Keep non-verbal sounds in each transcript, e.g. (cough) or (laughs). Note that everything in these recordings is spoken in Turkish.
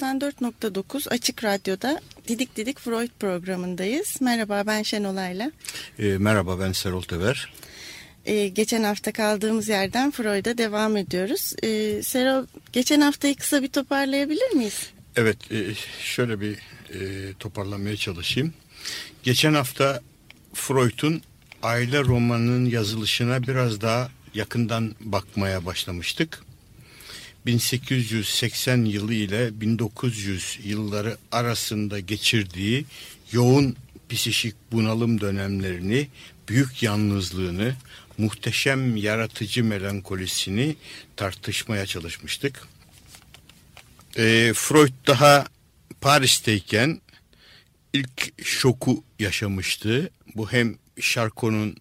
...94.9 Açık Radyo'da Didik Didik Freud programındayız. Merhaba ben Şenolay'la. E, merhaba ben Serol Teber. E, geçen hafta kaldığımız yerden Freud'a devam ediyoruz. E, Serol geçen haftayı kısa bir toparlayabilir miyiz? Evet e, şöyle bir e, toparlamaya çalışayım. Geçen hafta Freud'un aile romanının yazılışına biraz daha yakından bakmaya başlamıştık. 1880 yılı ile 1900 yılları arasında geçirdiği yoğun psişik bunalım dönemlerini, büyük yalnızlığını, muhteşem yaratıcı melankolisini tartışmaya çalışmıştık. E, Freud daha Paris'teyken ilk şoku yaşamıştı. Bu hem Charcot'un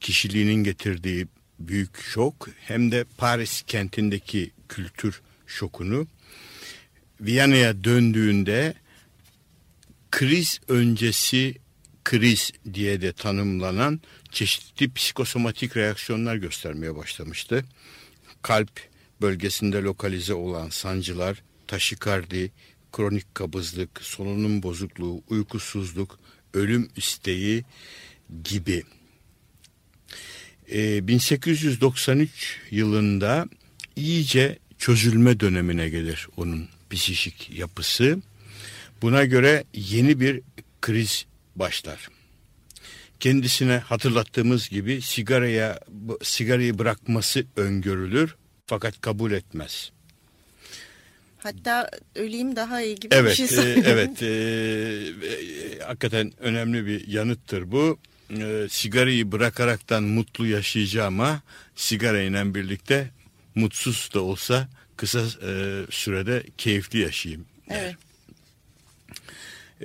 kişiliğinin getirdiği büyük şok hem de Paris kentindeki kültür şokunu. Viyana'ya döndüğünde kriz öncesi kriz diye de tanımlanan çeşitli psikosomatik reaksiyonlar göstermeye başlamıştı. Kalp bölgesinde lokalize olan sancılar, taşikardi, kronik kabızlık, solunum bozukluğu, uykusuzluk, ölüm isteği gibi. Ee, 1893 yılında iyice çözülme dönemine gelir onun psişik yapısı. Buna göre yeni bir kriz başlar. Kendisine hatırlattığımız gibi sigaraya sigarayı bırakması öngörülür fakat kabul etmez. Hatta öleyim daha iyi gibi evet, bir şey e, Evet, e, e, hakikaten önemli bir yanıttır bu. E, sigarayı bırakaraktan mutlu yaşayacağıma sigarayla birlikte mutsuz da olsa kısa e, sürede keyifli yaşayayım. Evet.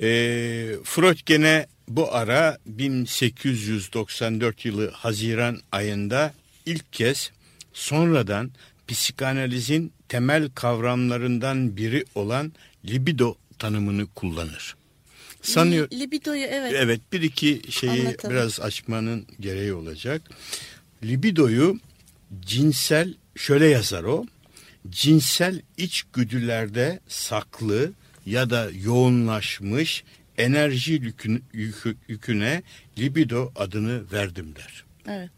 E, Freud gene bu ara 1894 yılı Haziran ayında ilk kez sonradan psikanalizin temel kavramlarından biri olan libido tanımını kullanır. Sanıyor. Libidoyu evet. Evet bir iki şeyi Anlatalım. biraz açmanın gereği olacak. Libidoyu cinsel şöyle yazar o. Cinsel içgüdülerde saklı ya da yoğunlaşmış enerji yüküne, yüküne libido adını verdim der. Evet.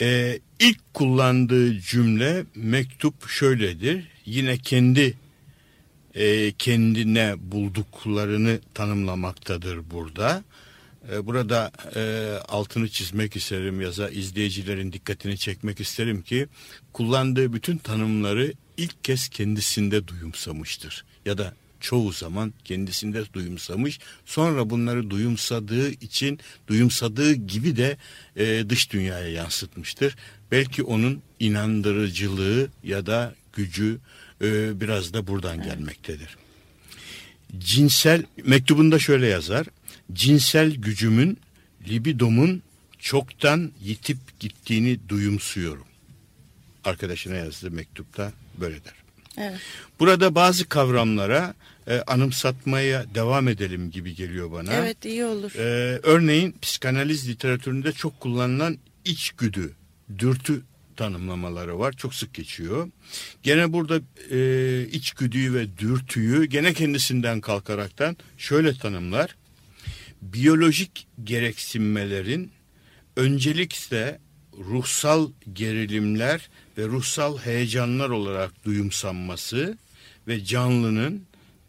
Ee, ilk kullandığı cümle mektup şöyledir. Yine kendi e, kendine bulduklarını tanımlamaktadır burada. E, burada e, altını çizmek isterim yaza izleyicilerin dikkatini çekmek isterim ki kullandığı bütün tanımları ilk kez kendisinde duyumsamıştır. Ya da çoğu zaman kendisinde duyumsamış. Sonra bunları duyumsadığı için duyumsadığı gibi de e, dış dünyaya yansıtmıştır. Belki onun inandırıcılığı ya da gücü e, biraz da buradan gelmektedir. Cinsel mektubunda şöyle yazar. Cinsel gücümün libidomun çoktan yitip gittiğini duyumsuyorum. Arkadaşına yazdığı mektupta böyle der. Evet. Burada bazı kavramlara e, anımsatmaya devam edelim gibi geliyor bana. Evet iyi olur. E, örneğin psikanaliz literatüründe çok kullanılan içgüdü, dürtü tanımlamaları var. Çok sık geçiyor. Gene burada e, içgüdüyü ve dürtüyü gene kendisinden kalkaraktan şöyle tanımlar. Biyolojik gereksinmelerin öncelikle ruhsal gerilimler ve ruhsal heyecanlar olarak duyumsanması ve canlının,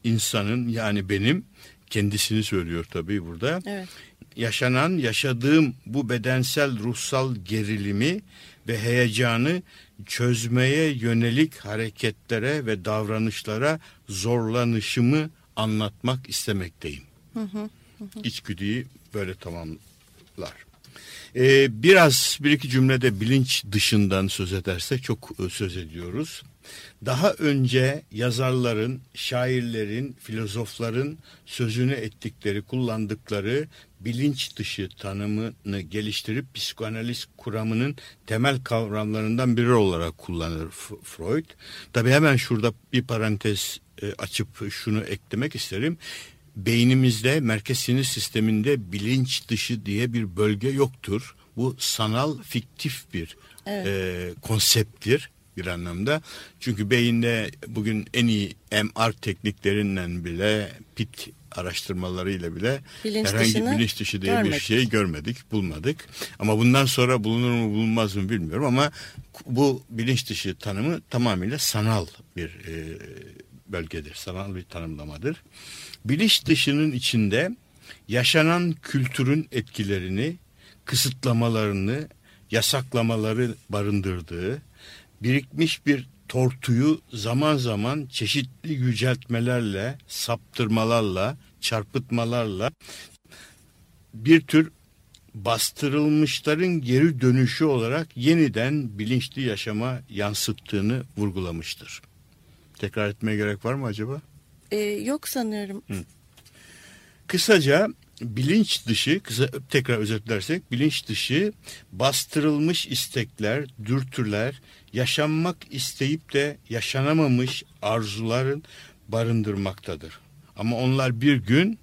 insanın yani benim kendisini söylüyor tabii burada. Evet. Yaşanan, yaşadığım bu bedensel ruhsal gerilimi ve heyecanı çözmeye yönelik hareketlere ve davranışlara zorlanışımı anlatmak istemekteyim. Hı hı, hı. İçgüdüyü böyle tamamlar. Ee, biraz bir iki cümlede bilinç dışından söz edersek çok e, söz ediyoruz. Daha önce yazarların, şairlerin, filozofların sözünü ettikleri, kullandıkları bilinç dışı tanımını geliştirip psikanaliz kuramının temel kavramlarından biri olarak kullanır Freud. Tabi hemen şurada bir parantez e, açıp şunu eklemek isterim. Beynimizde merkez sinir sisteminde bilinç dışı diye bir bölge yoktur. Bu sanal fiktif bir evet. e, konsepttir bir anlamda. Çünkü beyinde bugün en iyi MR tekniklerinden bile PIT araştırmalarıyla bile bilinç herhangi bilinç dışı diye görmedik. bir şey görmedik, bulmadık. Ama bundan sonra bulunur mu bulunmaz mı bilmiyorum ama bu bilinç dışı tanımı tamamıyla sanal bir e, bölgedir, sanal bir tanımlamadır. Bilinç dışının içinde yaşanan kültürün etkilerini, kısıtlamalarını, yasaklamaları barındırdığı, birikmiş bir tortuyu zaman zaman çeşitli yüceltmelerle, saptırmalarla, çarpıtmalarla bir tür bastırılmışların geri dönüşü olarak yeniden bilinçli yaşama yansıttığını vurgulamıştır. Tekrar etmeye gerek var mı acaba? Ee, yok sanıyorum. Hı. Kısaca bilinç dışı, kısa tekrar özetlersek bilinç dışı bastırılmış istekler, dürtüler, yaşanmak isteyip de yaşanamamış arzuların barındırmaktadır. Ama onlar bir gün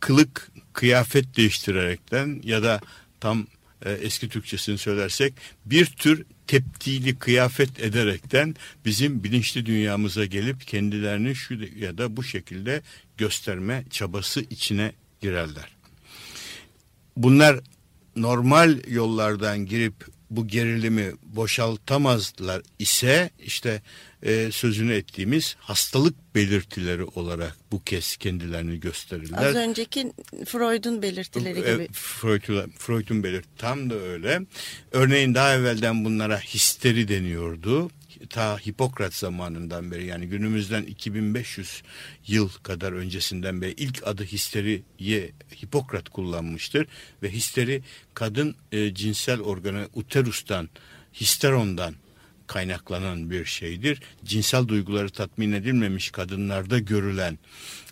kılık, kıyafet değiştirerekten ya da tam e, eski Türkçesini söylersek bir tür tepdili kıyafet ederekten bizim bilinçli dünyamıza gelip kendilerini şu ya da bu şekilde gösterme çabası içine girerler. Bunlar normal yollardan girip bu gerilimi boşaltamazlar ise işte e, sözünü ettiğimiz hastalık belirtileri olarak bu kez kendilerini gösterirler. Az önceki Freud'un belirtileri e, gibi. Freud'un Freud'un belirt tam da öyle. Örneğin daha evvelden bunlara histeri deniyordu ta Hipokrat zamanından beri yani günümüzden 2500 yıl kadar öncesinden beri ilk adı histeriye Hipokrat kullanmıştır ve histeri kadın e, cinsel organı uterustan histerondan kaynaklanan bir şeydir. Cinsel duyguları tatmin edilmemiş kadınlarda görülen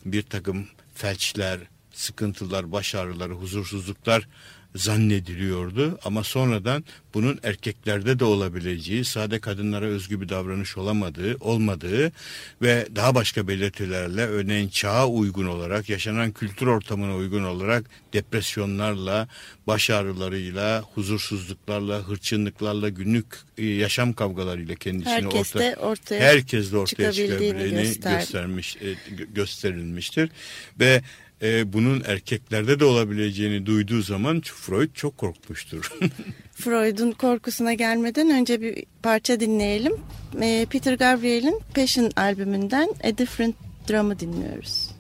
bir takım felçler, sıkıntılar, baş ağrıları, huzursuzluklar zannediliyordu. Ama sonradan bunun erkeklerde de olabileceği, sade kadınlara özgü bir davranış olamadığı, olmadığı ve daha başka belirtilerle örneğin çağa uygun olarak, yaşanan kültür ortamına uygun olarak depresyonlarla, baş ağrılarıyla, huzursuzluklarla, hırçınlıklarla, günlük e, yaşam kavgalarıyla kendisini herkes orta, de ortaya, herkes de ortaya çıkabildiğini göstermiş, e, gösterilmiştir. Ve e, bunun erkeklerde de olabileceğini duyduğu zaman Freud çok korkmuştur. (laughs) Freud'un korkusuna gelmeden önce bir parça dinleyelim. E, Peter Gabriel'in Passion albümünden A Different Drum'ı dinliyoruz.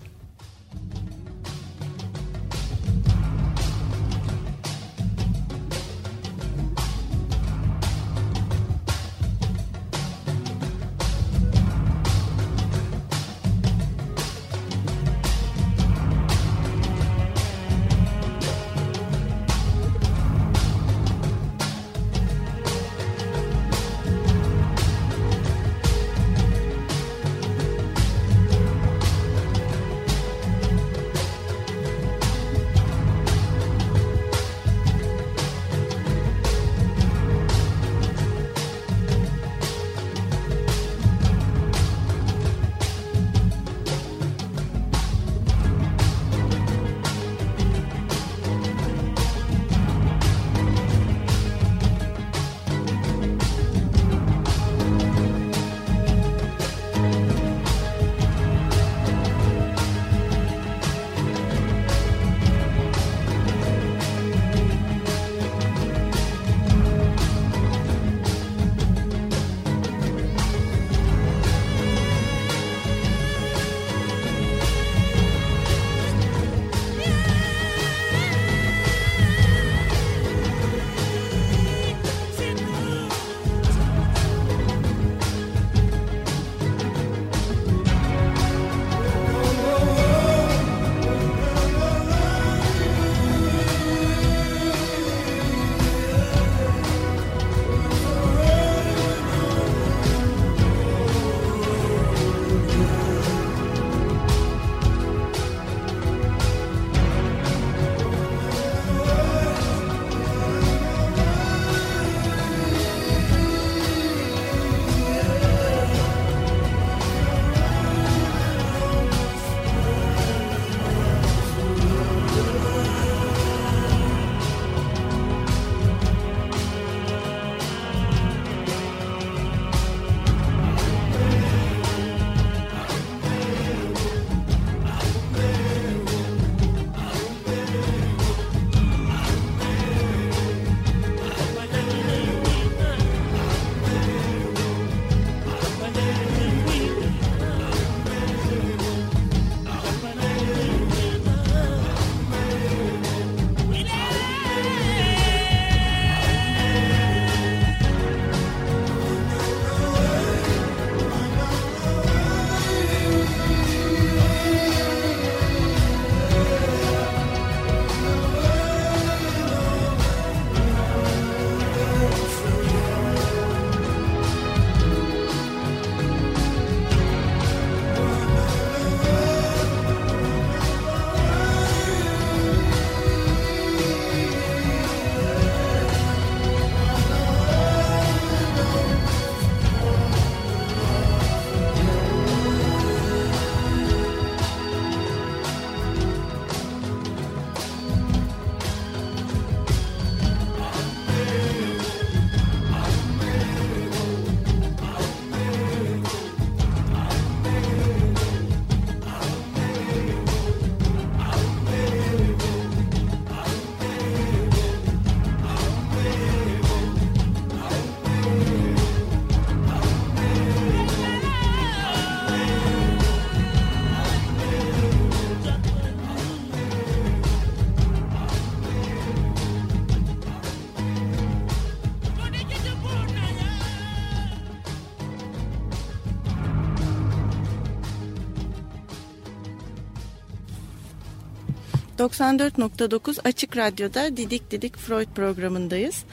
94.9 Açık Radyo'da Didik Didik Freud programındayız.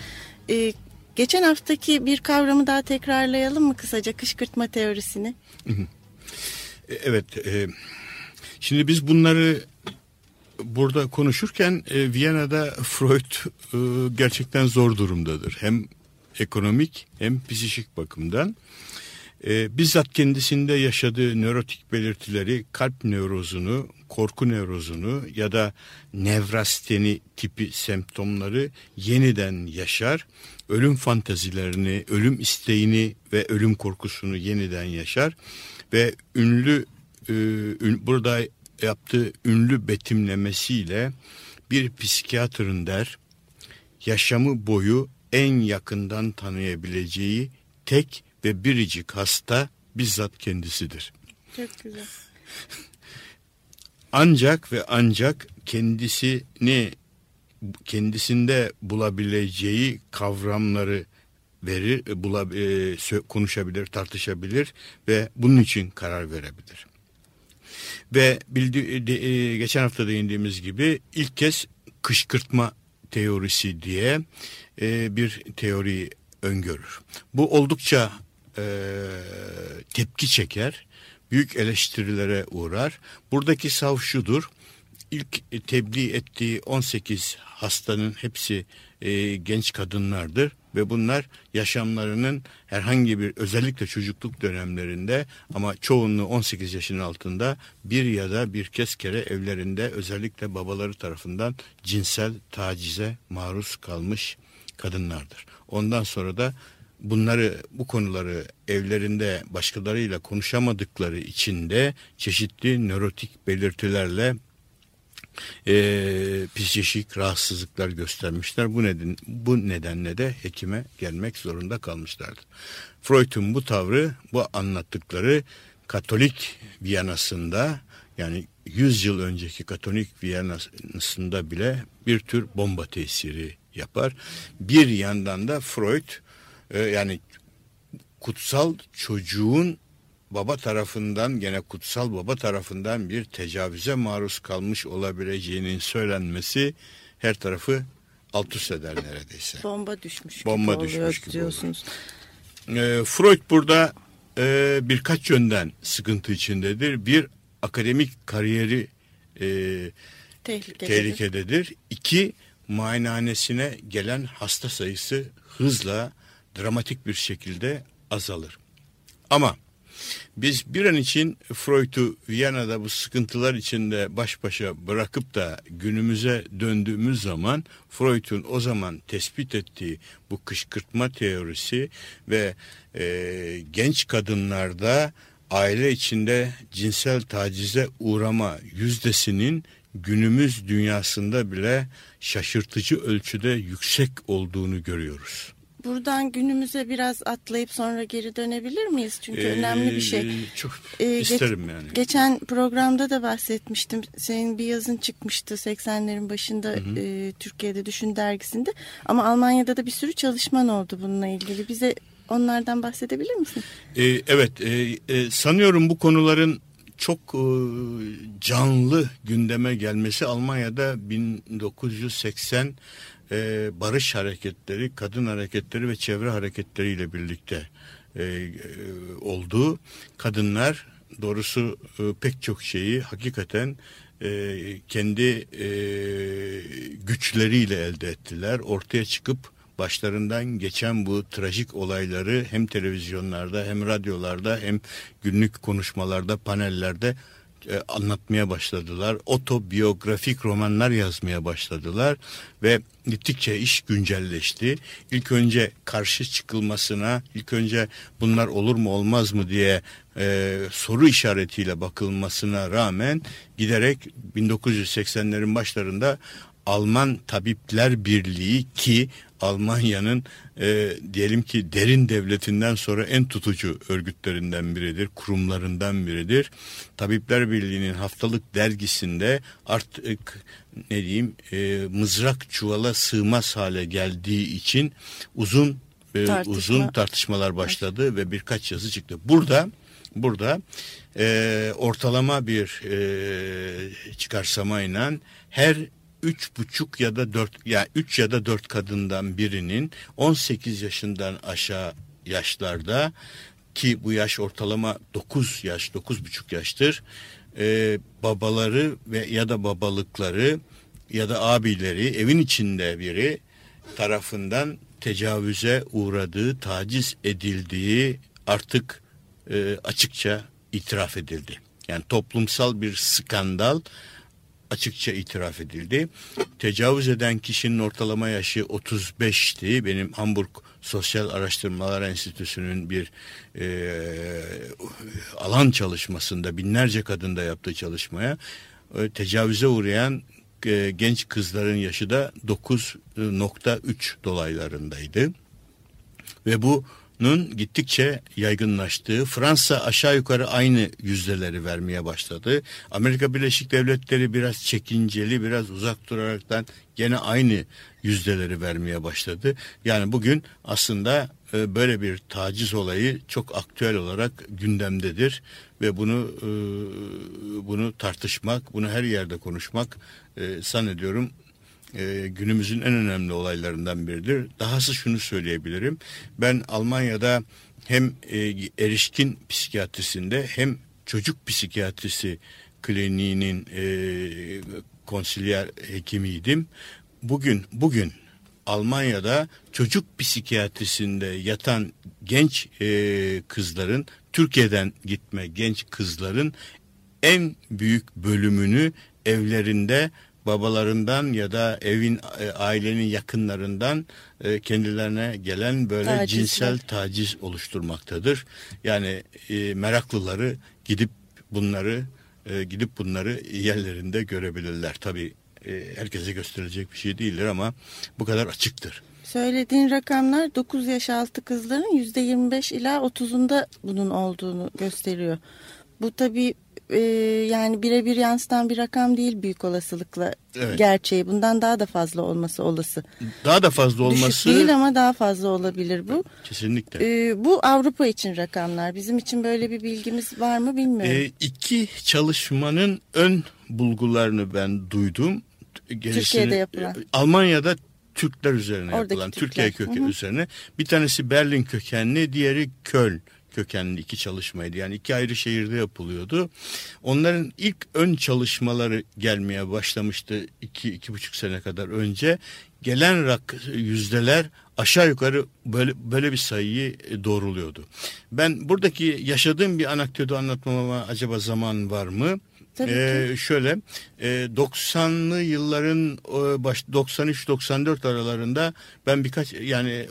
Ee, geçen haftaki bir kavramı daha tekrarlayalım mı kısaca kışkırtma teorisini? E, Evet, e, şimdi biz bunları burada konuşurken e, Viyana'da Freud e, gerçekten zor durumdadır. Hem ekonomik hem psikik bakımdan. E, bizzat kendisinde yaşadığı nörotik belirtileri, kalp nörozunu, korku nörozunu ya da nevrasteni tipi semptomları yeniden yaşar. Ölüm fantazilerini, ölüm isteğini ve ölüm korkusunu yeniden yaşar ve ünlü e, burada yaptığı ünlü betimlemesiyle bir psikiyatrın der yaşamı boyu en yakından tanıyabileceği tek ve biricik hasta bizzat kendisidir. Çok güzel. Ancak ve ancak kendisini kendisinde bulabileceği kavramları verir, e, bula, e, konuşabilir, tartışabilir ve bunun için karar verebilir. Ve bildi, de- e, geçen hafta değindiğimiz gibi ilk kez kışkırtma teorisi diye e, bir teori öngörür. Bu oldukça e, tepki çeker, büyük eleştirilere uğrar. Buradaki sav şudur, ilk tebliğ ettiği 18 hastanın hepsi e, genç kadınlardır ve bunlar yaşamlarının herhangi bir özellikle çocukluk dönemlerinde ama çoğunluğu 18 yaşın altında bir ya da bir kez kere evlerinde özellikle babaları tarafından cinsel tacize maruz kalmış kadınlardır. Ondan sonra da bunları bu konuları evlerinde başkalarıyla konuşamadıkları için de çeşitli nörotik belirtilerle e, psikolojik rahatsızlıklar göstermişler. Bu neden bu nedenle de hekime gelmek zorunda kalmışlardı. Freud'un bu tavrı, bu anlattıkları Katolik Viyana'sında yani 100 yıl önceki Katolik Viyana'sında bile bir tür bomba tesiri yapar. Bir yandan da Freud e, yani kutsal çocuğun baba tarafından gene kutsal baba tarafından bir tecavüze maruz kalmış olabileceğinin söylenmesi her tarafı alt üst eder neredeyse. Bomba düşmüş Bomba gibi düşmüş oluyor gibi diyorsunuz. Ee, Freud burada e, birkaç yönden sıkıntı içindedir. Bir akademik kariyeri e, Tehlikededir. tehlikededir. İki muayenehanesine gelen hasta sayısı hızla dramatik bir şekilde azalır. Ama biz bir an için Freud'u Viyana'da bu sıkıntılar içinde baş başa bırakıp da günümüze döndüğümüz zaman Freud'un o zaman tespit ettiği bu kışkırtma teorisi ve e, genç kadınlarda aile içinde cinsel tacize uğrama yüzdesinin günümüz dünyasında bile şaşırtıcı ölçüde yüksek olduğunu görüyoruz. Buradan günümüze biraz atlayıp sonra geri dönebilir miyiz? Çünkü Ee, önemli bir şey. Çok Ee, geç- isterim yani. Geçen programda da bahsetmiştim. Senin bir yazın çıkmıştı 80'lerin başında e, Türkiye'de Düşün dergisinde. Ama Almanya'da da bir sürü çalışman oldu bununla ilgili. Bize onlardan bahsedebilir misin? Ee, evet, e, e, sanıyorum bu konuların çok e, canlı gündeme gelmesi Almanya'da 1980 e, barış hareketleri, kadın hareketleri ve çevre hareketleriyle birlikte e, e, oldu. Kadınlar doğrusu e, pek çok şeyi hakikaten e, kendi e, güçleriyle elde ettiler. Ortaya çıkıp başlarından geçen bu trajik olayları hem televizyonlarda hem radyolarda hem günlük konuşmalarda panellerde e, anlatmaya başladılar. Otobiyografik romanlar yazmaya başladılar ve gittikçe iş güncelleşti. İlk önce karşı çıkılmasına, ilk önce bunlar olur mu olmaz mı diye e, soru işaretiyle bakılmasına rağmen giderek 1980'lerin başlarında Alman Tabipler Birliği ki Almanya'nın e, diyelim ki derin devletinden sonra en tutucu örgütlerinden biridir, kurumlarından biridir. Tabipler Birliği'nin haftalık dergisinde artık ne diyeyim e, mızrak çuvala sığmaz hale geldiği için uzun e, Tartışma. uzun tartışmalar başladı ve birkaç yazı çıktı. Burada burada e, ortalama bir e, çıkarsamayla her üç buçuk ya da dört yani üç ya da dört kadından birinin 18 yaşından aşağı yaşlarda ki bu yaş ortalama 9 yaş, 9,5 yaştır. Ee, babaları ve ya da babalıkları ya da abileri evin içinde biri tarafından tecavüze uğradığı, taciz edildiği artık e, açıkça itiraf edildi. Yani toplumsal bir skandal açıkça itiraf edildi. Tecavüz eden kişinin ortalama yaşı 35'ti. Benim Hamburg Sosyal Araştırmalar Enstitüsü'nün bir e, alan çalışmasında binlerce kadında yaptığı çalışmaya e, tecavüze uğrayan e, genç kızların yaşı da 9.3 dolaylarındaydı. Ve bu nun gittikçe yaygınlaştığı, Fransa aşağı yukarı aynı yüzdeleri vermeye başladı. Amerika Birleşik Devletleri biraz çekinceli, biraz uzak duraraktan gene aynı yüzdeleri vermeye başladı. Yani bugün aslında e, böyle bir taciz olayı çok aktüel olarak gündemdedir ve bunu e, bunu tartışmak, bunu her yerde konuşmak e, zannediyorum e, günümüzün en önemli olaylarından biridir. Dahası şunu söyleyebilirim. Ben Almanya'da hem e, erişkin psikiyatrisinde hem çocuk psikiyatrisi kliniğinin e, konsilyer hekimiydim. Bugün bugün Almanya'da çocuk psikiyatrisinde yatan genç e, kızların Türkiye'den gitme genç kızların en büyük bölümünü evlerinde babalarından ya da evin e, ailenin yakınlarından e, kendilerine gelen böyle Tacizler. cinsel taciz oluşturmaktadır. Yani e, meraklıları gidip bunları gidip bunları yerlerinde görebilirler. Tabii herkese gösterilecek bir şey değildir ama bu kadar açıktır. Söylediğin rakamlar 9 yaş altı kızların %25 ila 30'unda bunun olduğunu gösteriyor. Bu tabii e, yani birebir yansıtan bir rakam değil büyük olasılıkla evet. gerçeği. Bundan daha da fazla olması olası. Daha da fazla olması. Düşük değil ama daha fazla olabilir bu. Kesinlikle. E, bu Avrupa için rakamlar. Bizim için böyle bir bilgimiz var mı bilmiyorum. E, iki çalışmanın ön bulgularını ben duydum. Gerisini, Türkiye'de yapılan. Almanya'da Türkler üzerine Oradaki yapılan, Türkler. Türkiye kökeni üzerine. Bir tanesi Berlin kökenli, diğeri Köln kökenli iki çalışmaydı. Yani iki ayrı şehirde yapılıyordu. Onların ilk ön çalışmaları gelmeye başlamıştı iki, iki buçuk sene kadar önce. Gelen rak yüzdeler aşağı yukarı böyle, böyle bir sayıyı doğruluyordu. Ben buradaki yaşadığım bir anekdotu anlatmama acaba zaman var mı? Tabii ee, Şöyle e, 90'lı yılların e, baş 93-94 aralarında ben birkaç yani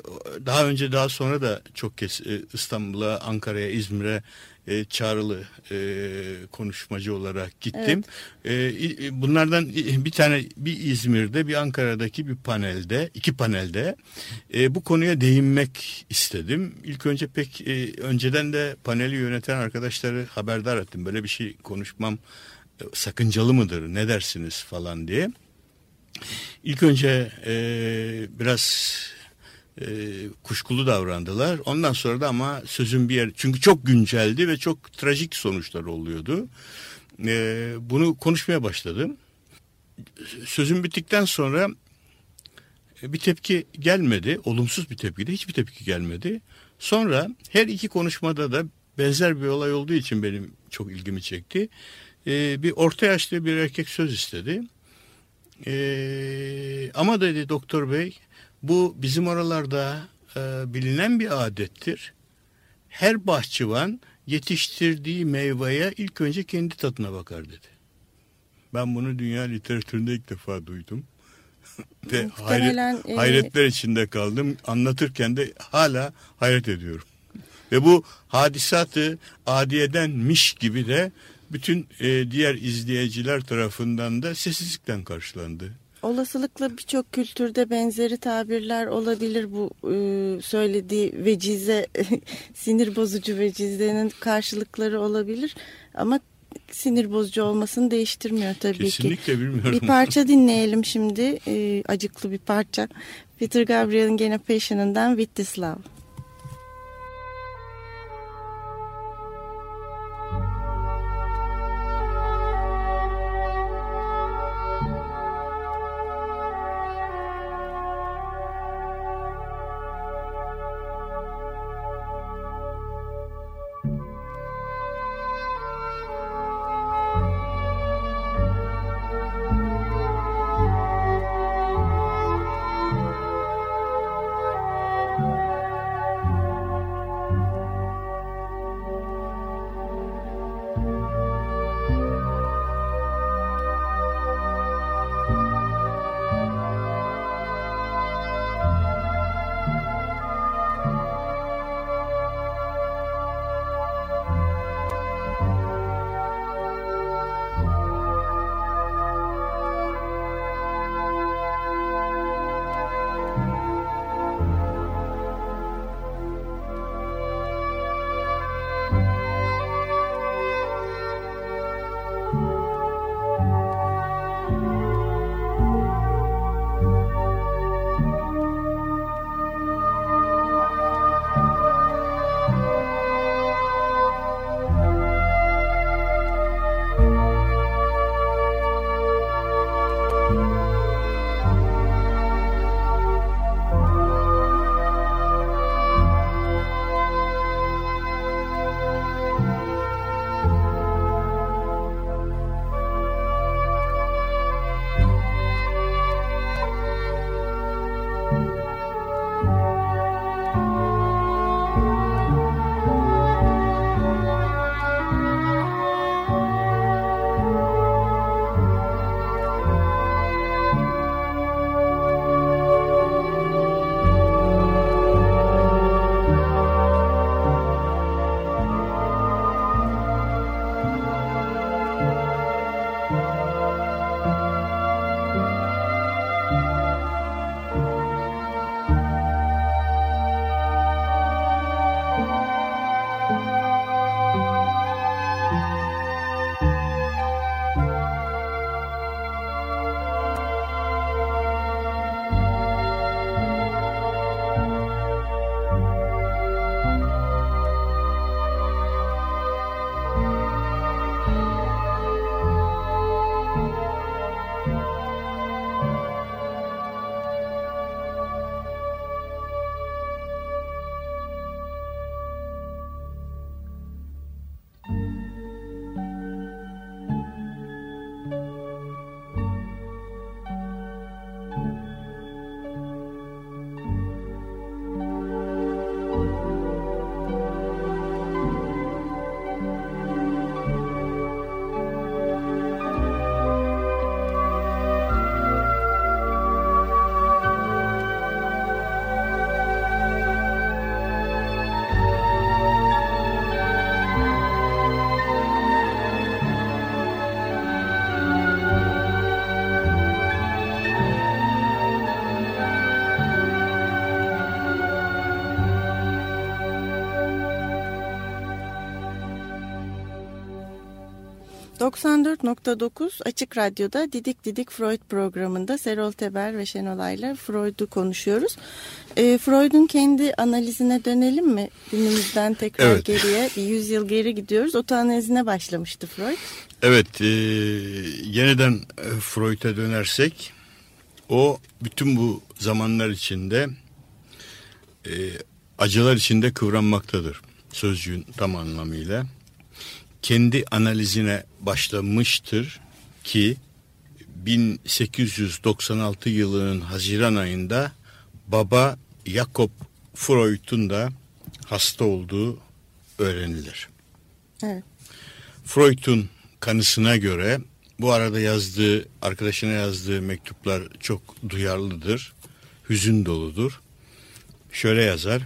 daha önce daha sonra da çok kez e, İstanbul'a, Ankara'ya, İzmir'e e, çağrılı e, konuşmacı olarak gittim. Evet. E, bunlardan bir tane bir İzmir'de bir Ankara'daki bir panelde iki panelde e, bu konuya değinmek istedim. İlk önce pek e, önceden de paneli yöneten arkadaşları haberdar ettim. Böyle bir şey konuşmam sakıncalı mıdır ne dersiniz falan diye. İlk önce e, biraz e, kuşkulu davrandılar. Ondan sonra da ama sözün bir yer çünkü çok günceldi ve çok trajik sonuçlar oluyordu. E, bunu konuşmaya başladım. Sözüm bittikten sonra bir tepki gelmedi. Olumsuz bir tepki de hiçbir tepki gelmedi. Sonra her iki konuşmada da benzer bir olay olduğu için benim çok ilgimi çekti e, bir orta yaşlı bir erkek söz istedi. E, ama dedi doktor bey bu bizim oralarda e, bilinen bir adettir. Her bahçıvan yetiştirdiği meyveye ilk önce kendi tadına bakar dedi. Ben bunu dünya literatüründe ilk defa duydum. (laughs) Ve hayret, e... hayretler içinde kaldım. Anlatırken de hala hayret ediyorum. Ve bu hadisatı adiyedenmiş gibi de bütün e, diğer izleyiciler tarafından da sessizlikten karşılandı. Olasılıkla birçok kültürde benzeri tabirler olabilir bu e, söylediği vecize (laughs) sinir bozucu vecizenin karşılıkları olabilir ama sinir bozucu olmasını değiştirmiyor tabii Kesinlikle ki. Kesinlikle bilmiyorum. Bir parça dinleyelim şimdi e, acıklı bir parça Peter Gabriel'in gene Passion'ından With This Love. 94.9 Açık Radyo'da Didik Didik Freud programında Serol Teber ve Şenolay'la Freud'u konuşuyoruz. E, Freud'un kendi analizine dönelim mi? Günümüzden tekrar Evet. geriye bir yüzyıl geri gidiyoruz. Otoanalizine başlamıştı Freud. Evet, e, yeniden e, Freud'a dönersek, o bütün bu zamanlar içinde e, acılar içinde kıvranmaktadır. Sözcüğün tam anlamıyla. Kendi analizine başlamıştır ki 1896 yılının Haziran ayında baba Jakob Freud'un da hasta olduğu öğrenilir. Evet. Freud'un kanısına göre bu arada yazdığı, arkadaşına yazdığı mektuplar çok duyarlıdır, hüzün doludur. Şöyle yazar,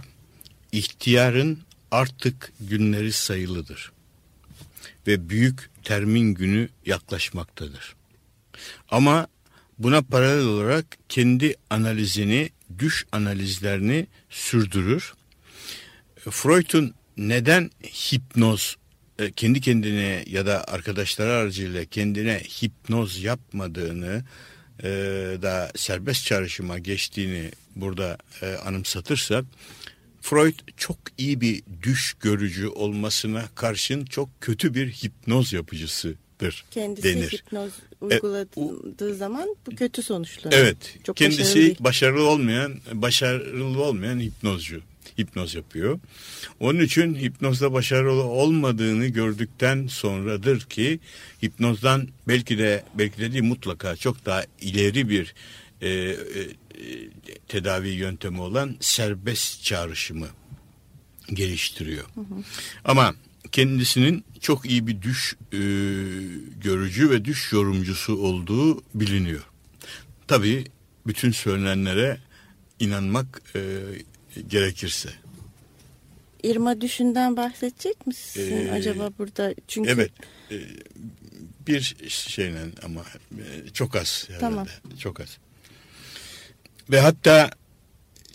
ihtiyarın artık günleri sayılıdır ve büyük termin günü yaklaşmaktadır. Ama buna paralel olarak kendi analizini, düş analizlerini sürdürür. Freud'un neden hipnoz e, kendi kendine ya da arkadaşları aracıyla kendine hipnoz yapmadığını e, da serbest çağrışıma geçtiğini burada e, anımsatırsak Freud çok iyi bir düş görücü olmasına karşın çok kötü bir hipnoz yapıcısıdır Kendisi denir. hipnoz uyguladığı zaman bu kötü sonuçlanır. Evet. Çok kendisi başarılı başarılı olmayan, başarılı olmayan hipnozcu. Hipnoz yapıyor. Onun için hipnozda başarılı olmadığını gördükten sonradır ki hipnozdan belki de belki de değil mutlaka çok daha ileri bir e, e, e, tedavi yöntemi olan serbest çağrışımı geliştiriyor. Ama kendisinin çok iyi bir düş e, görücü ve düş yorumcusu olduğu biliniyor. Tabii bütün söylenenlere inanmak e, gerekirse. İrma Düşün'den bahsedecek misin Ee, acaba burada? Çünkü Evet. e, bir şeyle ama e, çok az herhalde. Tamam. Çok az. Ve hatta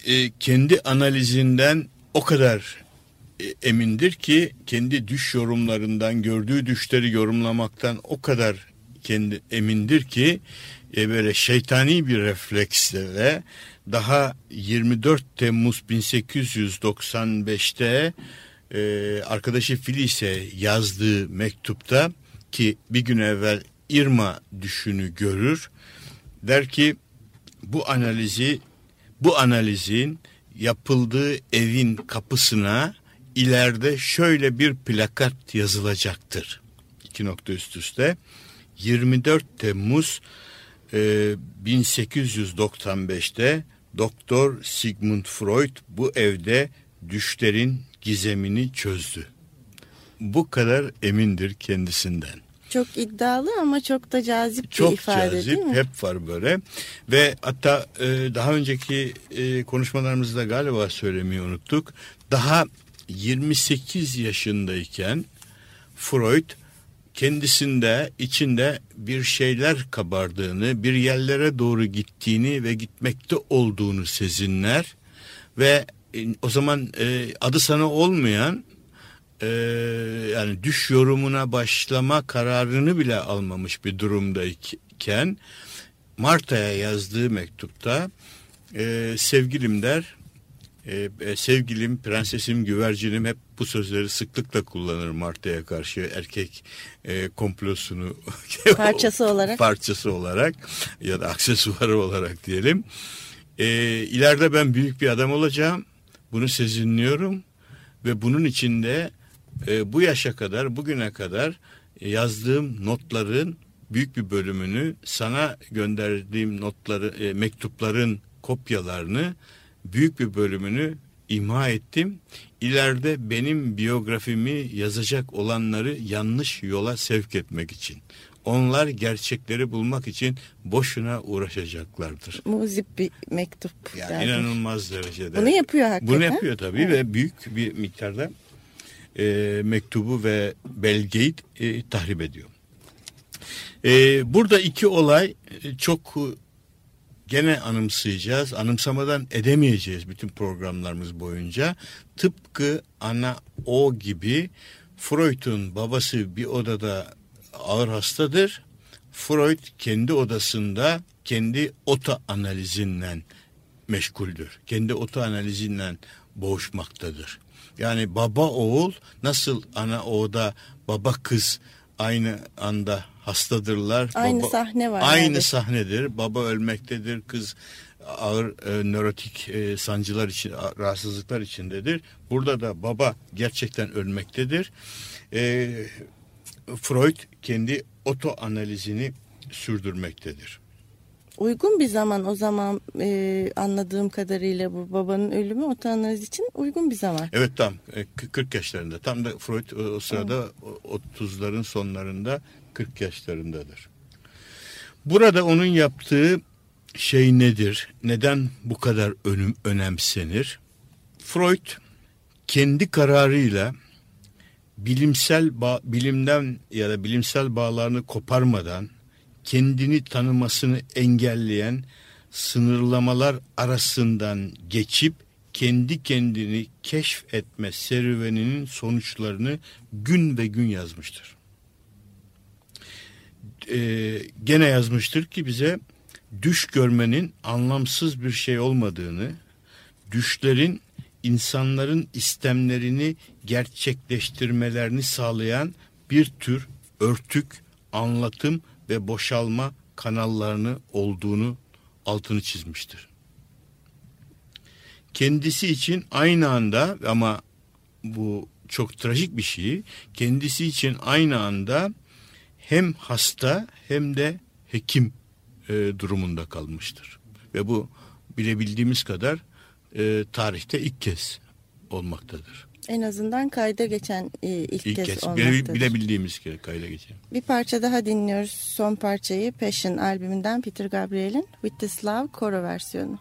e, kendi analizinden o kadar e, emindir ki kendi düş yorumlarından gördüğü düşleri yorumlamaktan o kadar kendi emindir ki e, böyle şeytani bir refleksle daha 24 Temmuz 1895'te e, arkadaşı Filis'e yazdığı mektupta ki bir gün evvel Irma düşünü görür der ki bu analizi bu analizin yapıldığı evin kapısına ileride şöyle bir plakat yazılacaktır. İki nokta üst üste. 24 Temmuz e, 1895'te Doktor Sigmund Freud bu evde düşlerin gizemini çözdü. Bu kadar emindir kendisinden. Çok iddialı ama çok da cazip bir Çok ifade cazip değil mi? hep var böyle ve hatta e, daha önceki e, konuşmalarımızda galiba söylemeyi unuttuk. Daha 28 yaşındayken Freud kendisinde içinde bir şeyler kabardığını, bir yerlere doğru gittiğini ve gitmekte olduğunu sezinler ve e, o zaman e, adı sana olmayan e, yani düş yorumuna başlama kararını bile almamış bir durumdayken Marta'ya yazdığı mektupta e, sevgilim der e, e, sevgilim, prensesim, güvercinim hep bu sözleri sıklıkla kullanır Marta'ya karşı erkek e, komplosunu (laughs) Parçası olarak. parçası olarak ya da aksesuarı olarak diyelim. E, ileride ben büyük bir adam olacağım. Bunu sezinliyorum ve bunun içinde e, bu yaşa kadar, bugüne kadar yazdığım notların büyük bir bölümünü sana gönderdiğim notları, e, mektupların kopyalarını büyük bir bölümünü imha ettim. İleride benim biyografimi yazacak olanları yanlış yola sevk etmek için. Onlar gerçekleri bulmak için boşuna uğraşacaklardır. Muzip bir mektup. Yani derdim. inanılmaz derecede. Bunu yapıyor hakikaten. Bunu yapıyor tabii ve büyük bir miktarda e, mektubu ve belgeyi e, tahrip ediyor. E, burada iki olay e, çok e, gene anımsayacağız. Anımsamadan edemeyeceğiz bütün programlarımız boyunca. Tıpkı ana o gibi Freud'un babası bir odada ağır hastadır. Freud kendi odasında kendi oto analizinden meşguldür. Kendi oto analizinden boğuşmaktadır. Yani baba oğul nasıl ana oğda baba kız aynı anda hastadırlar. Aynı baba, sahne var Aynı yani. sahnedir. Baba ölmektedir. Kız ağır e, nörotik e, sancılar için rahatsızlıklar içindedir. Burada da baba gerçekten ölmektedir. E, Freud kendi oto analizini sürdürmektedir. Uygun bir zaman o zaman e, anladığım kadarıyla bu babanın ölümü otoanaliz için uygun bir zaman. Evet tam e, k- 40 yaşlarında. Tam da Freud o, sırada o- 30'ların sonlarında 40 yaşlarındadır. Burada onun yaptığı şey nedir? Neden bu kadar önüm, önemsenir? Freud kendi kararıyla bilimsel bilimden ya da bilimsel bağlarını koparmadan kendini tanımasını engelleyen sınırlamalar arasından geçip kendi kendini keşfetme serüveninin sonuçlarını gün ve gün yazmıştır. Ee, gene yazmıştır ki bize düş görmenin anlamsız bir şey olmadığını, düşlerin insanların istemlerini gerçekleştirmelerini sağlayan bir tür örtük, anlatım ve boşalma kanallarını olduğunu altını çizmiştir. Kendisi için aynı anda ama bu çok trajik bir şey. Kendisi için aynı anda hem hasta hem de hekim e, durumunda kalmıştır. Ve bu bilebildiğimiz kadar e, tarihte ilk kez olmaktadır. En azından kayda geçen e, ilk, İlk kez, kez olmaktadır. bile, bilebildiğimiz kere kayda geçen. Bir parça daha dinliyoruz. Son parçayı Passion albümünden Peter Gabriel'in With This Love koro versiyonu.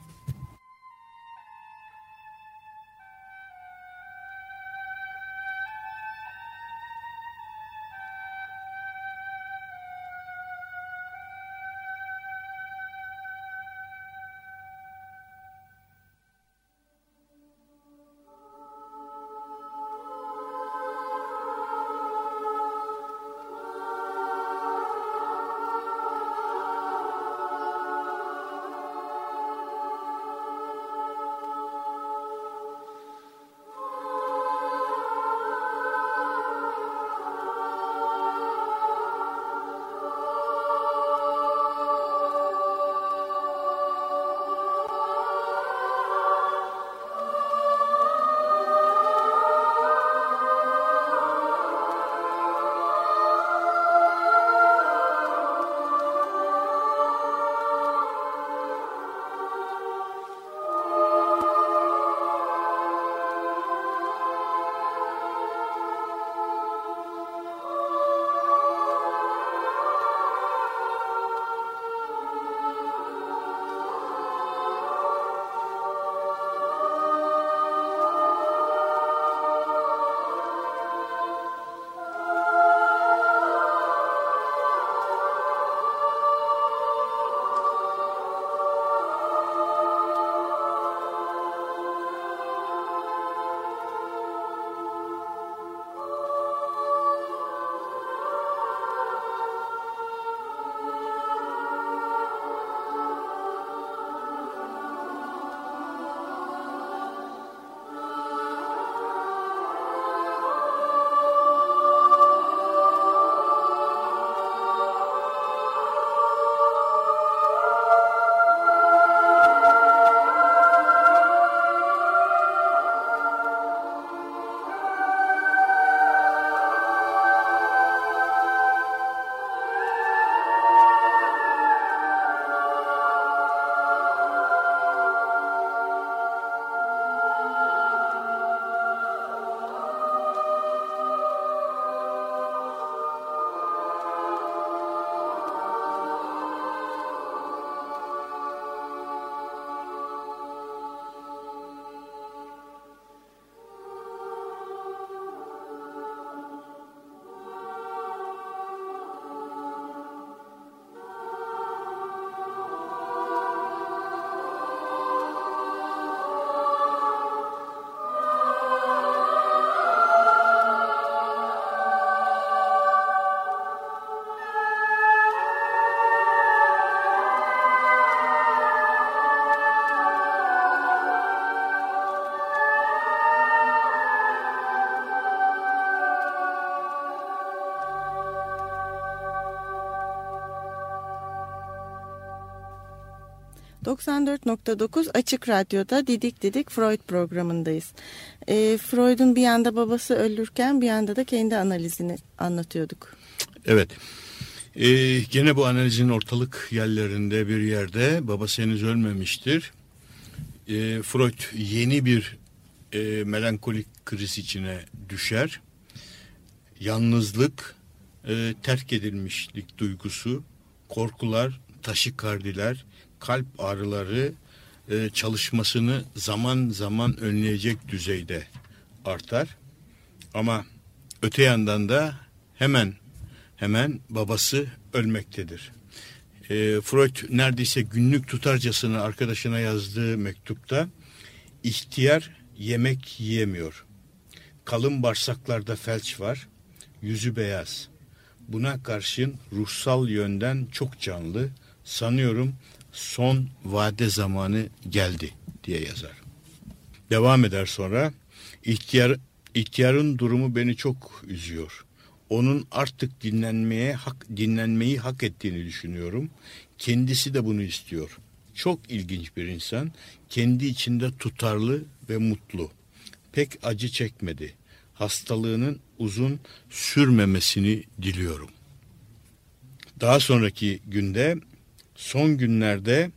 94.9 Açık Radyo'da Didik Didik Freud programındayız. E, Freud'un bir yanda babası ölürken bir yanda da kendi analizini anlatıyorduk. Evet. Ee, gene bu analizin ortalık yerlerinde bir yerde babası henüz ölmemiştir. Ee, Freud yeni bir e, melankolik kriz içine düşer. Yalnızlık, e, terk edilmişlik duygusu, korkular, taşikardiler, kalp ağrıları e, çalışmasını zaman zaman önleyecek düzeyde artar. Ama öte yandan da hemen hemen babası ölmektedir. E, Freud neredeyse günlük tutarcasına arkadaşına yazdığı mektupta ihtiyar yemek yiyemiyor. Kalın bağırsaklarda felç var, yüzü beyaz. Buna karşın ruhsal yönden çok canlı, sanıyorum son vade zamanı geldi diye yazar. Devam eder sonra ihtiyar ihtiyarın durumu beni çok üzüyor. Onun artık dinlenmeye hak dinlenmeyi hak ettiğini düşünüyorum. Kendisi de bunu istiyor. Çok ilginç bir insan, kendi içinde tutarlı ve mutlu. Pek acı çekmedi. Hastalığının uzun sürmemesini diliyorum. Daha sonraki günde son günlerde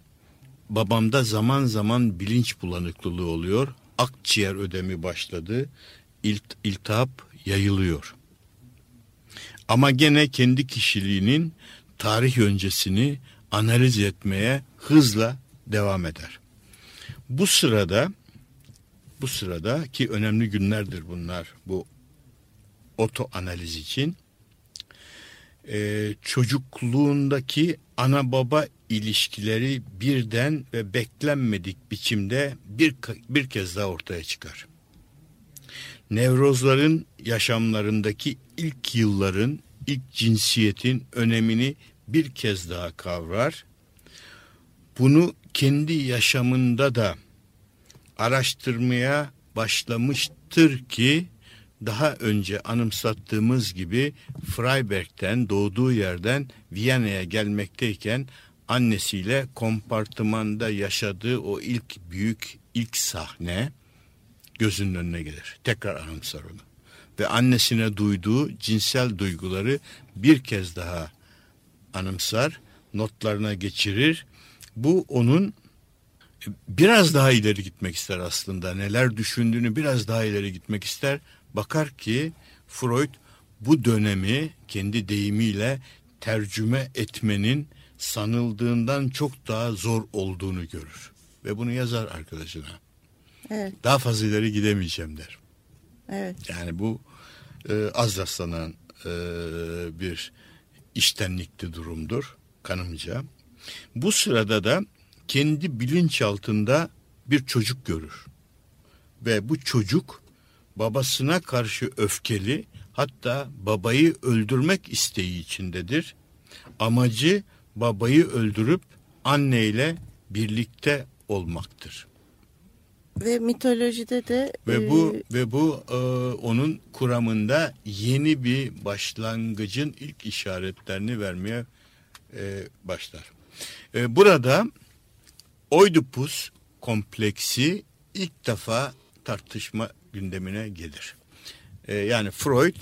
babamda zaman zaman bilinç bulanıklılığı oluyor. Akciğer ödemi başladı. İlt, iltihap yayılıyor. Ama gene kendi kişiliğinin tarih öncesini analiz etmeye hızla devam eder. Bu sırada bu sırada ki önemli günlerdir bunlar bu oto analiz için e, çocukluğundaki ana baba ilişkileri birden ve beklenmedik biçimde bir, bir kez daha ortaya çıkar. Nevrozların yaşamlarındaki ilk yılların, ilk cinsiyetin önemini bir kez daha kavrar. Bunu kendi yaşamında da araştırmaya başlamıştır ki daha önce anımsattığımız gibi Freiberg'ten doğduğu yerden Viyana'ya gelmekteyken annesiyle kompartımanda yaşadığı o ilk büyük ilk sahne gözünün önüne gelir. Tekrar anımsar onu. Ve annesine duyduğu cinsel duyguları bir kez daha anımsar, notlarına geçirir. Bu onun biraz daha ileri gitmek ister aslında. Neler düşündüğünü biraz daha ileri gitmek ister. Bakar ki Freud bu dönemi kendi deyimiyle tercüme etmenin sanıldığından çok daha zor olduğunu görür. Ve bunu yazar arkadaşına. Evet. Daha fazla ileri gidemeyeceğim der. Evet. Yani bu e, az rastlanan e, bir iştenlikli durumdur kanımca. Bu sırada da kendi bilinç altında bir çocuk görür. Ve bu çocuk babasına karşı öfkeli hatta babayı öldürmek isteği içindedir. Amacı babayı öldürüp anneyle birlikte olmaktır. Ve mitolojide de Ve bu e, ve bu e, onun kuramında yeni bir başlangıcın ilk işaretlerini vermeye e, başlar. E, burada Oidipus kompleksi ilk defa tartışma gündemine gelir. E, yani Freud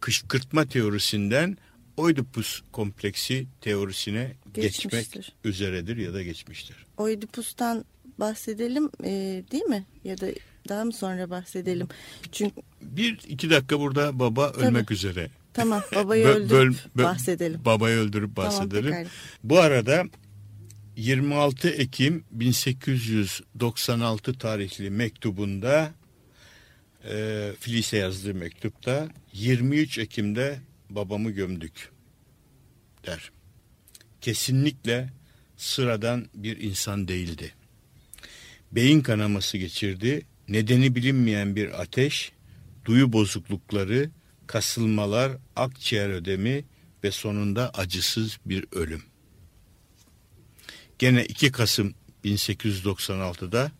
kışkırtma teorisinden Oidipus kompleksi teorisine geçmek üzeredir ya da geçmiştir. Oidipus'tan bahsedelim e, değil mi? Ya da daha mı sonra bahsedelim? Çünkü bir iki dakika burada baba Tabii. ölmek üzere. Tamam (laughs) babayı öldürüp böl, böl, bahsedelim. Babayı öldürüp bahsedelim. Tamam, Bu arada 26 Ekim 1896 tarihli mektubunda e, Filise yazdığı mektupta 23 Ekim'de babamı gömdük der. Kesinlikle sıradan bir insan değildi. Beyin kanaması geçirdi, nedeni bilinmeyen bir ateş, duyu bozuklukları, kasılmalar, akciğer ödemi ve sonunda acısız bir ölüm. Gene 2 Kasım 1896'da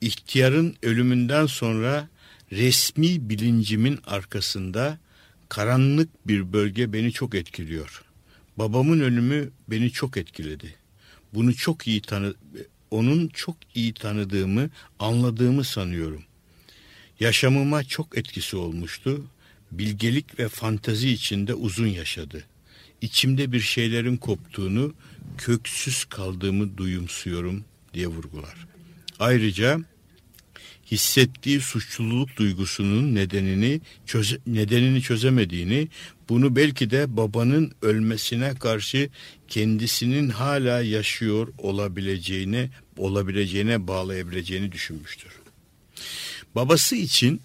ihtiyarın ölümünden sonra resmi bilincimin arkasında karanlık bir bölge beni çok etkiliyor. Babamın ölümü beni çok etkiledi. bunu çok iyi tanı onun çok iyi tanıdığımı, anladığımı sanıyorum. Yaşamıma çok etkisi olmuştu. Bilgelik ve fantazi içinde uzun yaşadı. İçimde bir şeylerin koptuğunu, köksüz kaldığımı duyumsuyorum diye vurgular. Ayrıca hissettiği suçluluk duygusunun nedenini çöze, nedenini çözemediğini, bunu belki de babanın ölmesine karşı kendisinin hala yaşıyor olabileceğine olabileceğine bağlayabileceğini düşünmüştür. Babası için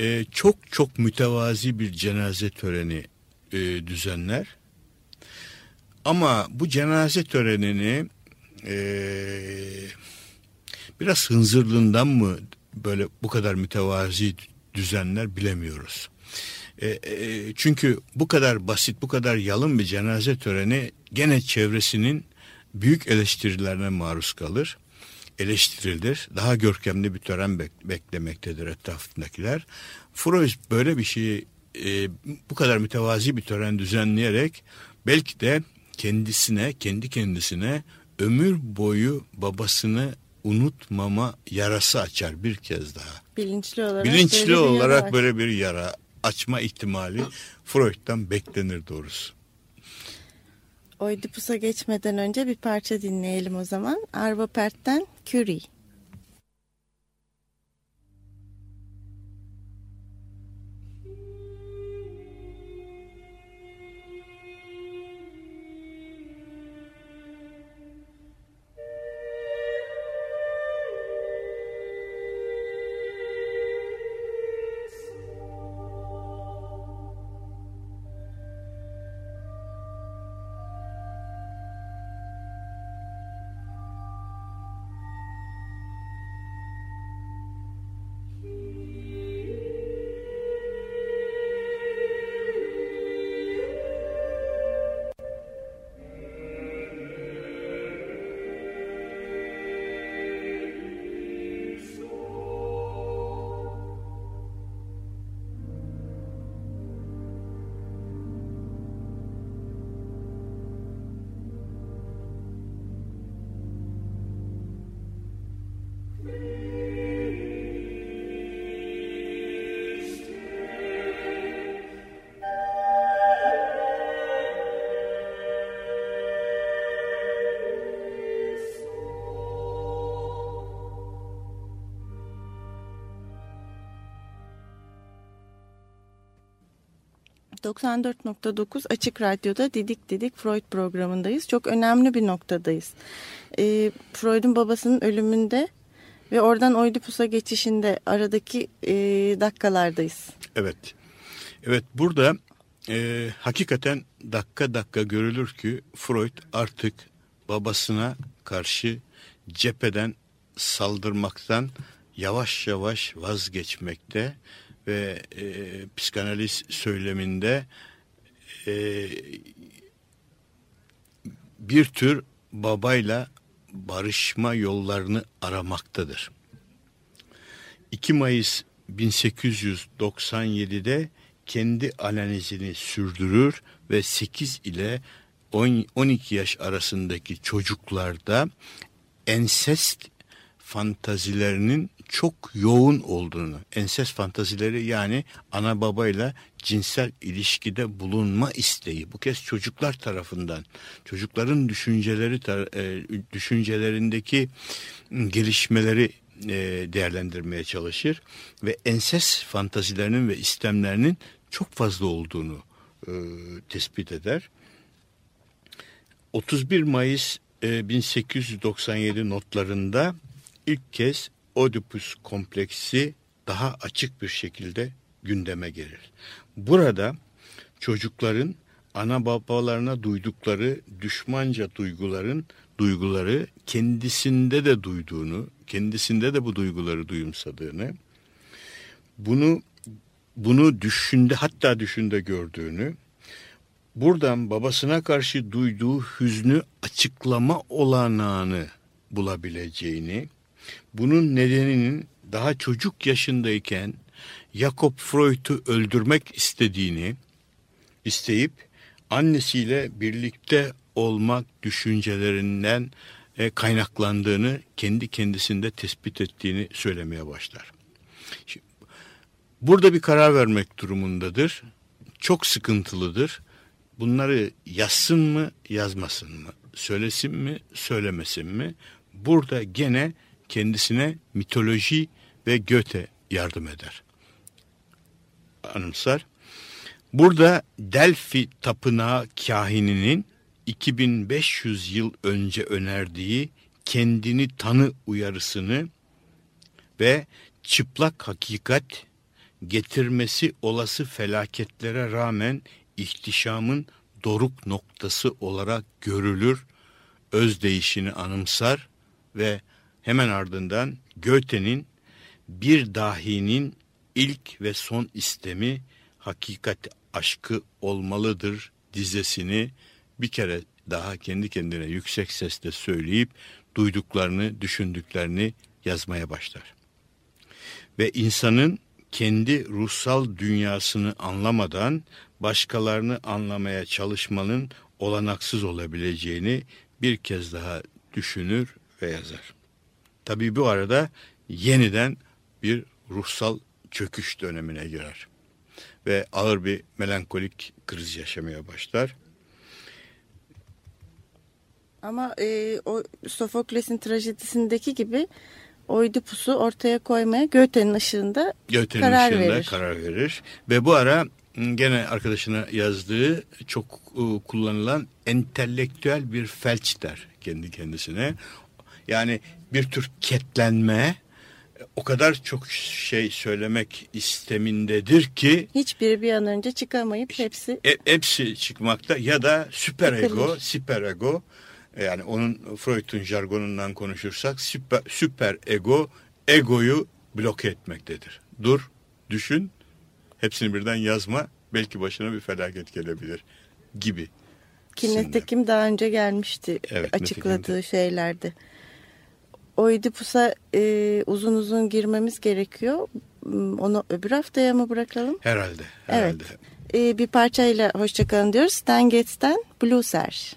e, çok çok mütevazi bir cenaze töreni e, düzenler. Ama bu cenaze törenini e, biraz hınzırlığından mı böyle bu kadar mütevazi düzenler bilemiyoruz. E, e, çünkü bu kadar basit, bu kadar yalın bir cenaze töreni gene çevresinin büyük eleştirilerine maruz kalır. Eleştirilir. Daha görkemli bir tören bek beklemektedir etrafındakiler. Freud böyle bir şeyi e, bu kadar mütevazi bir tören düzenleyerek belki de kendisine, kendi kendisine ömür boyu babasını unutmama yarası açar bir kez daha. Bilinçli olarak Bilinçli böyle olarak bir böyle bir yara açma ihtimali Freud'dan beklenir doğrusu. Oedipus'a geçmeden önce bir parça dinleyelim o zaman. Arvo Pärt'ten Curie. 94.9 Açık Radyo'da Didik Didik Freud programındayız. Çok önemli bir noktadayız. E, Freud'un babasının ölümünde ve oradan Oedipus'a geçişinde aradaki e, dakikalardayız. Evet. Evet burada e, hakikaten dakika dakika görülür ki Freud artık babasına karşı cepheden saldırmaktan yavaş yavaş vazgeçmekte ve e, psikanaliz söyleminde e, bir tür babayla barışma yollarını aramaktadır. 2 Mayıs 1897'de kendi analizini sürdürür ve 8 ile 10, 12 yaş arasındaki çocuklarda ensest fantazilerinin çok yoğun olduğunu, enses fantazileri yani ana babayla cinsel ilişkide bulunma isteği bu kez çocuklar tarafından çocukların düşünceleri e, düşüncelerindeki gelişmeleri e, değerlendirmeye çalışır ve enses fantazilerinin ve istemlerinin çok fazla olduğunu e, tespit eder. 31 Mayıs 1897 notlarında ilk kez Oedipus kompleksi daha açık bir şekilde gündeme gelir. Burada çocukların ana babalarına duydukları düşmanca duyguların duyguları kendisinde de duyduğunu, kendisinde de bu duyguları duyumsadığını, bunu bunu düşünde hatta düşünde gördüğünü, buradan babasına karşı duyduğu hüznü açıklama olanağını bulabileceğini, bunun nedeninin daha çocuk yaşındayken Jakob Freud'u öldürmek istediğini isteyip annesiyle birlikte olmak düşüncelerinden e, kaynaklandığını kendi kendisinde tespit ettiğini söylemeye başlar. Şimdi, burada bir karar vermek durumundadır. Çok sıkıntılıdır. Bunları yazsın mı, yazmasın mı? Söylesin mi, söylemesin mi? Burada gene kendisine mitoloji ve Göte yardım eder. Anımsar. Burada Delphi tapınağı kahininin 2500 yıl önce önerdiği kendini tanı uyarısını ve çıplak hakikat getirmesi olası felaketlere rağmen ihtişamın doruk noktası olarak görülür, özdeyişini anımsar ve hemen ardından Goethe'nin bir dahinin ilk ve son istemi hakikat aşkı olmalıdır dizesini bir kere daha kendi kendine yüksek sesle söyleyip duyduklarını, düşündüklerini yazmaya başlar. Ve insanın kendi ruhsal dünyasını anlamadan başkalarını anlamaya çalışmanın olanaksız olabileceğini bir kez daha düşünür ve yazar. Tabii bu arada yeniden bir ruhsal çöküş dönemine girer ve ağır bir melankolik kriz yaşamaya başlar. Ama e, o Sofokles'in trajedisindeki gibi Oidipus'u ortaya koymaya Goethe'nin ışığında Goethe'nin karar ışığında verir. karar verir. Ve bu ara gene arkadaşına yazdığı çok e, kullanılan entelektüel bir felç der kendi kendisine. Yani bir tür ketlenme o kadar çok şey söylemek istemindedir ki Hiçbiri bir an önce çıkamayıp hepsi e, hepsi çıkmakta ya da süper ego, Sıkılır. süper ego yani onun Freud'un jargonundan konuşursak süper, süper ego egoyu bloke etmektedir. Dur, düşün, hepsini birden yazma, belki başına bir felaket gelebilir gibi. ki nitekim daha önce gelmişti Evet, açıkladığı şeylerde. Oidipus'a e, uzun uzun girmemiz gerekiyor. Hmm, Onu öbür haftaya mı bırakalım? Herhalde, Evet. herhalde. E, bir parçayla hoşçakalın diyoruz. Stan Getz'ten Blueser.